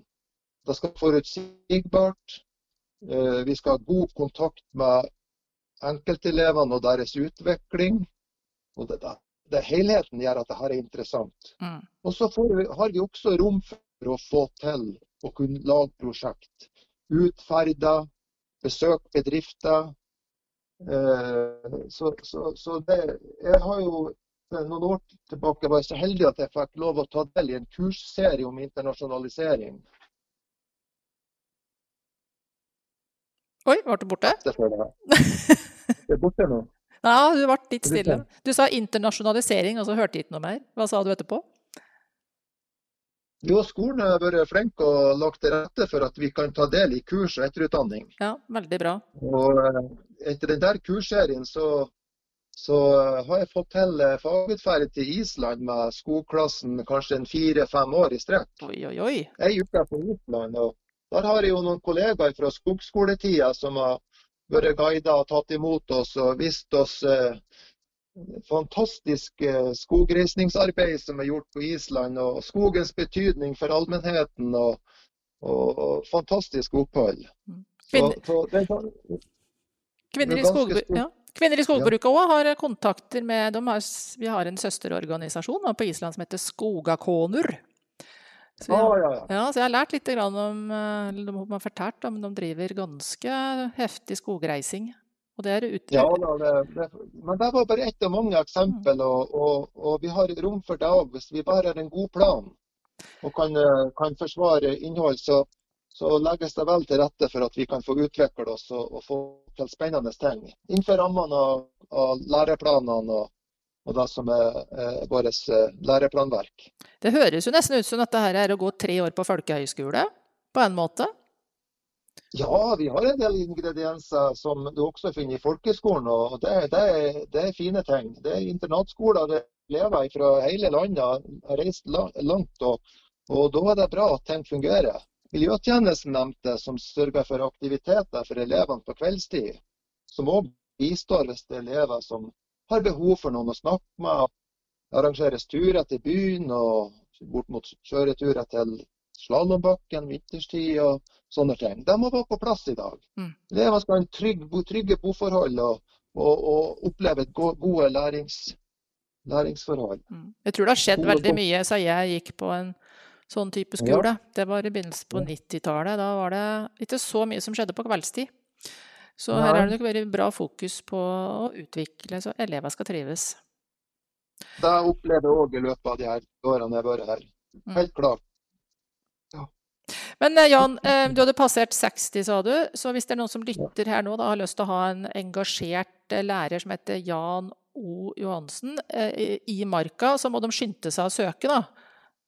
Det skal være forutsigbart. Eh, vi skal ha god kontakt med enkeltelevene og deres utvikling. Og det, det, helheten gjør at det her er interessant. Mm. Og så vi, har vi også rom for å få til å kunne lage prosjekt. Utferder, besøke bedrifter. Eh, så, så, så det, jeg har jo noen år tilbake var jeg så heldig at jeg fikk lov å ta del i en kursserie om internasjonalisering. Oi, ble du borte? Jeg. Det er borte nå. Ja, du ble litt stille. Du sa internasjonalisering, og så hørte jeg ikke noe mer. Hva sa du etterpå? Jo, skolen har vært flink og lagt til rette for at vi kan ta del i kurs og etterutdanning. Ja, veldig bra. Og eh, etter den der kursserien så, så eh, har jeg fått til eh, fagutferd til Island med skogklassen kanskje en fire-fem år i strekk. Oi, oi, oi. Ei uke på Island. og Der har jeg jo noen kollegaer fra skogskoletida som har vært guider og tatt imot oss og vist oss eh, fantastisk eh, skogreisningsarbeid som er gjort på Island, og skogens betydning for allmennheten. og, og, og fantastisk opphold. Kvinner, så det sånn, kvinner, i skogbruk, ja. Kvinner i skogbruket òg har kontakter med har, Vi har en søsterorganisasjon på Island som heter Skogakonur. Så ah, ja, ja. ja, så jeg har lært litt grann om eh, De har fortalt om de driver ganske heftig skogreising. Og det er ute. Ja, det, det, men det var bare ett av mange eksempel, og, og, og vi har rom for det òg. Hvis vi bare har en god plan og kan, eh, kan forsvare innhold, så, så legges det vel til rette for at vi kan få utvikle oss og, og få til spennende ting. Innenfor rammene av, av læreplanene og, og det som er, er vårt eh, læreplanverk. Det høres jo nesten ut som at det her er å gå tre år på folkehøyskole, på en måte. Ja, vi har en del ingredienser som du også finner i folkeskolen, og det, det, er, det er fine ting. Det er internatskoler, det er elever fra hele landet har reist langt, og, og da er det bra at ting fungerer. Miljøtjenesten nevnte, som sørger for aktiviteter for elevene på kveldstid, som òg bistår hvis det er elever som har behov for noen å snakke med. Det arrangeres turer til byen og bort mot kjøreturer til slalåmbakken vinterstid og sånne ting. De må være på plass i dag. Mm. Elevene skal ha en trygg, trygge boforhold og, og, og oppleve et gode lærings, læringsforhold. Mm. Jeg tror det har skjedd veldig mye siden jeg gikk på en sånn type skole. Det var i begynnelsen på 90-tallet. Da var det ikke så mye som skjedde på kveldstid. Så her er det nok veldig bra fokus på å utvikle så elever skal trives. Det opplever jeg òg i løpet av de her årene jeg har vært her. Mm. Helt klart. Men eh, Jan, eh, du hadde passert 60, sa du. Så hvis det er noen som lytter her nå, da har lyst til å ha en engasjert eh, lærer som heter Jan O. Johansen i- Marka, så må de skynde seg å søke, da.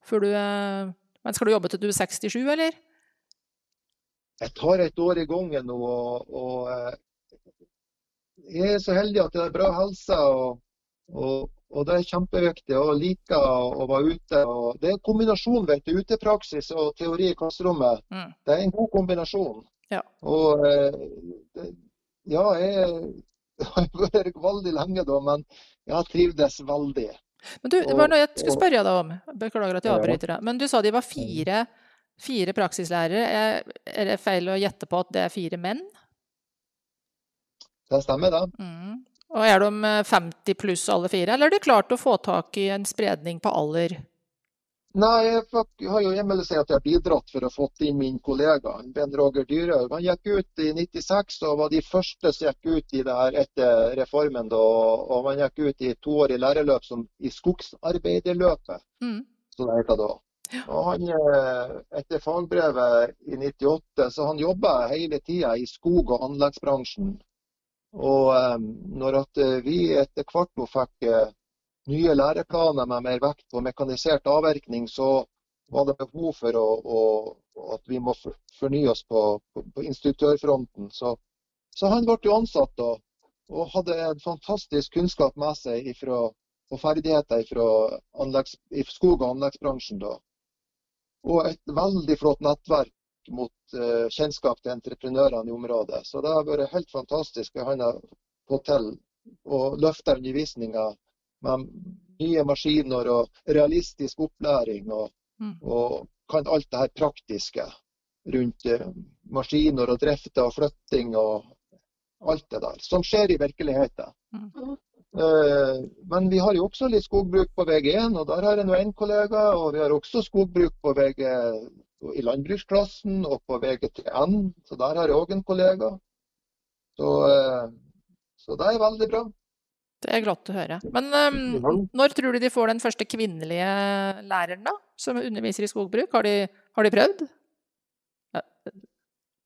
Du Men skal du jobbe til du er 67, eller? Jeg tar et år i gangen nå, og, og eh, jeg er så heldig at jeg har bra helse. Og, og, og det er kjempeviktig. Og liker å, være ute. Og det er en kombinasjon, vet du. Utepraksis og teori i klasserommet. Mm. Det er en god kombinasjon. Ja. Og eh, ja, jeg har vært veldig lenge da, men jeg har trivdes veldig. Men du, det var noe jeg skulle spørre deg om. Beklager at jeg avbryter deg. Men du sa de var fire, fire praksislærere. Er, det feil å gjette på at det er fire menn? Det stemmer, det. Mm. Og er de eh, 50 pluss alle fire, eller er det klart å få tak i en spredning på alder? Nei, jeg har jo hjemmel si at jeg har bidratt for å få inn min kollega, Ben Roger Dyrhaug. Han gikk ut i 96 og var de første som gikk ut i det her etter reformen. Da, og han gikk ut i toårig lærerløp som i skogsarbeiderløpet, Mm. som det heter da. Og han, eh, etter fagbrevet i 98, så han jobba hele tida i skog- og anleggsbransjen. Og eh, når eh, vi etter hvert fikk nye læreplaner med mer vekt på mekanisert avvirkning, så var det behov for å, å, at vi må for- fornye oss på, på, på instruktørfronten. Så, så han ble jo ansatt da, og hadde en fantastisk kunnskap med seg ifra, og ferdigheter fra skog- og anleggsbransjen. da. Og et veldig flott nettverk mot eh, kjennskap til entreprenørene i området. Så det har vært helt fantastisk. Han har fått til å løfte undervisninga med nye maskiner og realistisk opplæring. Og, Mm. og kan alt det her praktiske rundt eh, maskiner og drifter og flytting og alt det der. Som skjer i virkeligheten. Mm. Eh, Men vi har jo også litt skogbruk på VG1, og der har jeg nå én kollega. Og vi har også skogbruk på VG i landbruksklassen og på VGTN, så der har jeg òg en kollega. Så, eh, så det er veldig bra. Det er godt å høre. Men um, når tror du de får den første kvinnelige læreren, da? Som underviser i skogbruk? Har de, har de prøvd?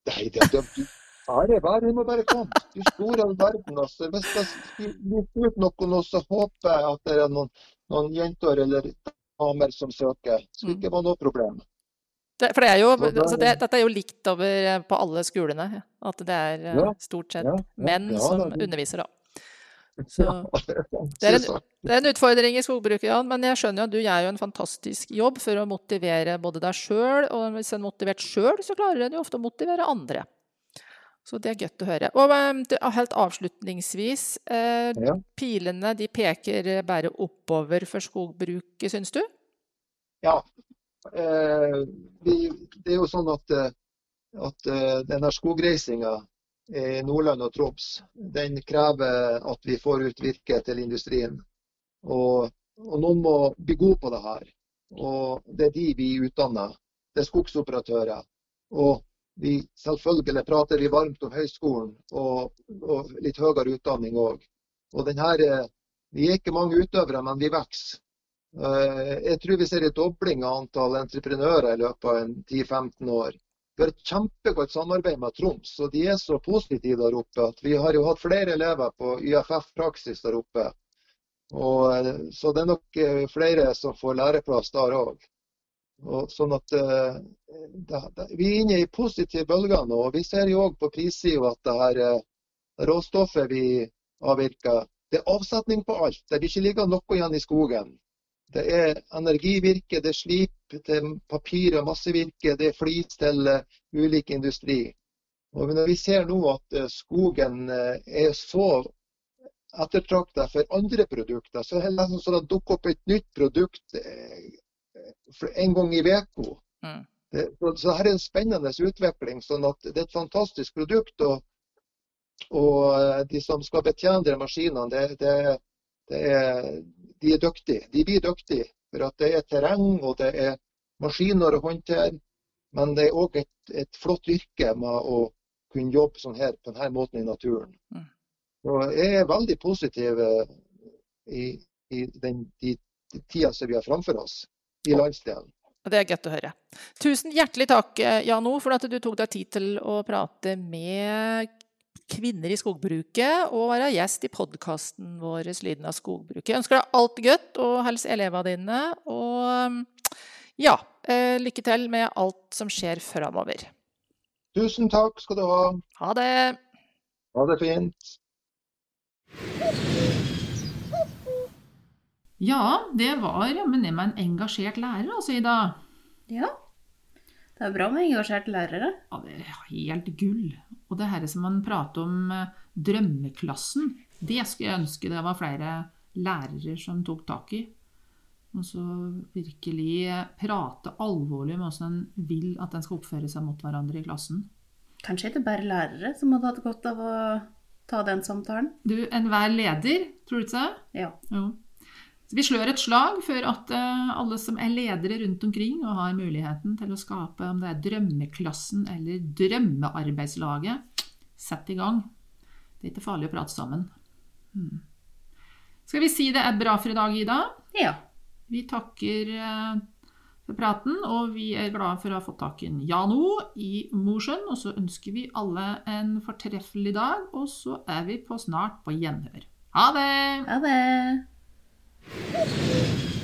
Nei, det, det, du, bare, hun må bare komme. Du store all verden. Altså. Hvis det skriver ut nå, så håper jeg at det er noen, noen jenter eller damer som søker. Det skal ikke være noe problem. Det, for det er jo, altså det, dette er jo likt over eh, på alle skolene. At det er eh, stort sett menn som er underviser, da. Så det er en- det er en utfordring i skogbruket, Jan, men jeg skjønner jo at du gjør jo en fantastisk jobb for å motivere både deg sjøl, og hvis en er motivert sjøl, så klarer en jo ofte å motivere andre. Så det er godt å høre. Og eh, helt avslutningsvis, eh, Ja. pilene de peker bare oppover for skogbruket, syns du? Ja. Eh, vi, det er jo sånn at, eh, at eh, denne skogreisinga i Nordland og Troms, den krever at vi får ut virke til industrien. Og, og noen må bli gode på det her. Og det er de vi utdanner. Det er skogsoperatører. Og vi, selvfølgelig prater vi varmt om høyskolen og, og litt høyere utdanning òg. Og eh, vi er ikke mange utøvere, men vi vokser. Eh, Jeg tror vi ser en dobling av antall entreprenører i løpet av 10-15 år. Vi har et kjempegodt samarbeid med Troms, og de er så positive der oppe at vi har jo hatt flere elever på YFF-praksis der oppe. Og, eh, så det er nok flere som får læreplass der òg. Sånn at eh, det, det, Vi er inne i positive bølger nå. og Vi ser jo òg på prissida at det her eh, råstoffet vi avvirker, det er avsetning på alt. Det vil ikke ligge noe igjen i skogen. Det er energivirke, det er slip, det er papir og massevirke, det er flis til eh, ulik industri. Og når vi ser nå at skogen er så ettertrakta for andre produkter, så er det nesten sånn at det dukker opp et nytt produkt en gang i uka. Mm. Så, så her er en spennende utvikling. sånn at Det er et fantastisk produkt. og og eh, de som skal betjene de maskinene, det, det, det er, de er dyktige. De blir dyktige. For det er terreng og det er maskiner å håndtere. Men det er òg et, et flott yrke med å kunne jobbe sånn her på denne måten i naturen. Mm. Jeg er veldig positiv eh, i, i den de, de tida som vi har framfor oss i landsdelen. Det er godt å høre. Tusen hjertelig takk, Jan Jano, for at du tok deg tid til å prate med kvinner i skogbruket og være gjest i podkasten vår 'Lyden av skogbruket'. Jeg ønsker deg alt godt og hils elevene dine. Og ja, eh, lykke til med alt som skjer framover. Tusen takk skal du ha. Ha det! Ha det fint. Ja, det var jammen meg en engasjert lærer, altså, Ida. Ja. Det er bra med engasjerte lærere. Ja, det er helt gull. Og det her som man prater om eh, drømmeklassen, det skulle jeg ønske det var flere lærere som tok tak i. Og så virkelig prate alvorlig med hvordan en vil at en skal oppføre seg mot hverandre i klassen. Kanskje ikke bare lærere som hadde hatt godt av å ta den samtalen. Du, enhver leder, tror du ikke det? Ja. Jo. Så vi slår et slag for at eh, alle som er ledere rundt omkring og har muligheten til å skape om det er drømmeklassen eller drømmearbeidslaget, sett i gang. Det er ikke farlig å prate sammen. Hmm. Skal vi si det er bra for i dag, Ida? Ja. Vi takker eh, for praten, og vi er glade for å ha fått tak i Jano i Mosjøen. Og så ønsker vi alle en fortreffelig dag, og så er vi på snart på gjenhør. Ha det! Ha det. Thank you.